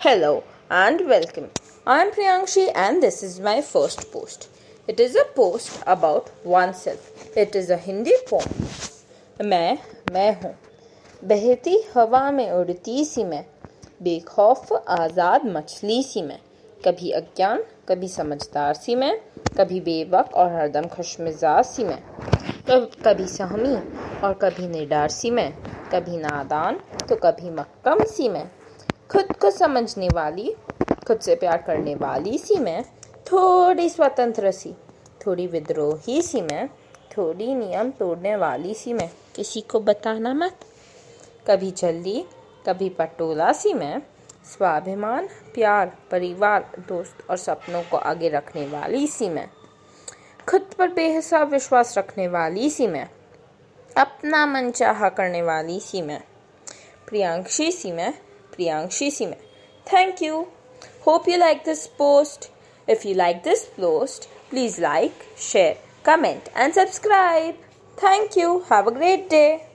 Hello and welcome. I am Priyankshi and this is my first post. It is a post about oneself. It is a Hindi poem. मैं मैं हूँ बहती हवा में उड़ती सी मैं बेखौफ आज़ाद मछली सी मैं कभी अज्ञान, कभी समझदार सी मैं कभी बेवक और हरदम खुशमिजाज सी मैं कभी सहमी और कभी निडार सी मैं कभी नादान तो कभी मक्कम सी मैं खुद को समझने वाली, खुद से प्यार करने वाली सी मैं, थोड़ी स्वतंत्र सी, थोड़ी विद्रोही सी मैं, थोड़ी नियम तोड़ने वाली सी मैं। किसी को बताना मत। कभी जल्दी, कभी पटोला सी मैं। स्वाभिमान, प्यार, परिवार, दोस्त और सपनों को आगे रखने वाली सी मैं। खुद पर बेहिसाब विश्वास रखने वाली सी मैं। अपना मन चाह करने वाली सी मैं। प्रियांशी सी मैं। Thank you. Hope you like this post. If you like this post, please like, share, comment and subscribe. Thank you. Have a great day.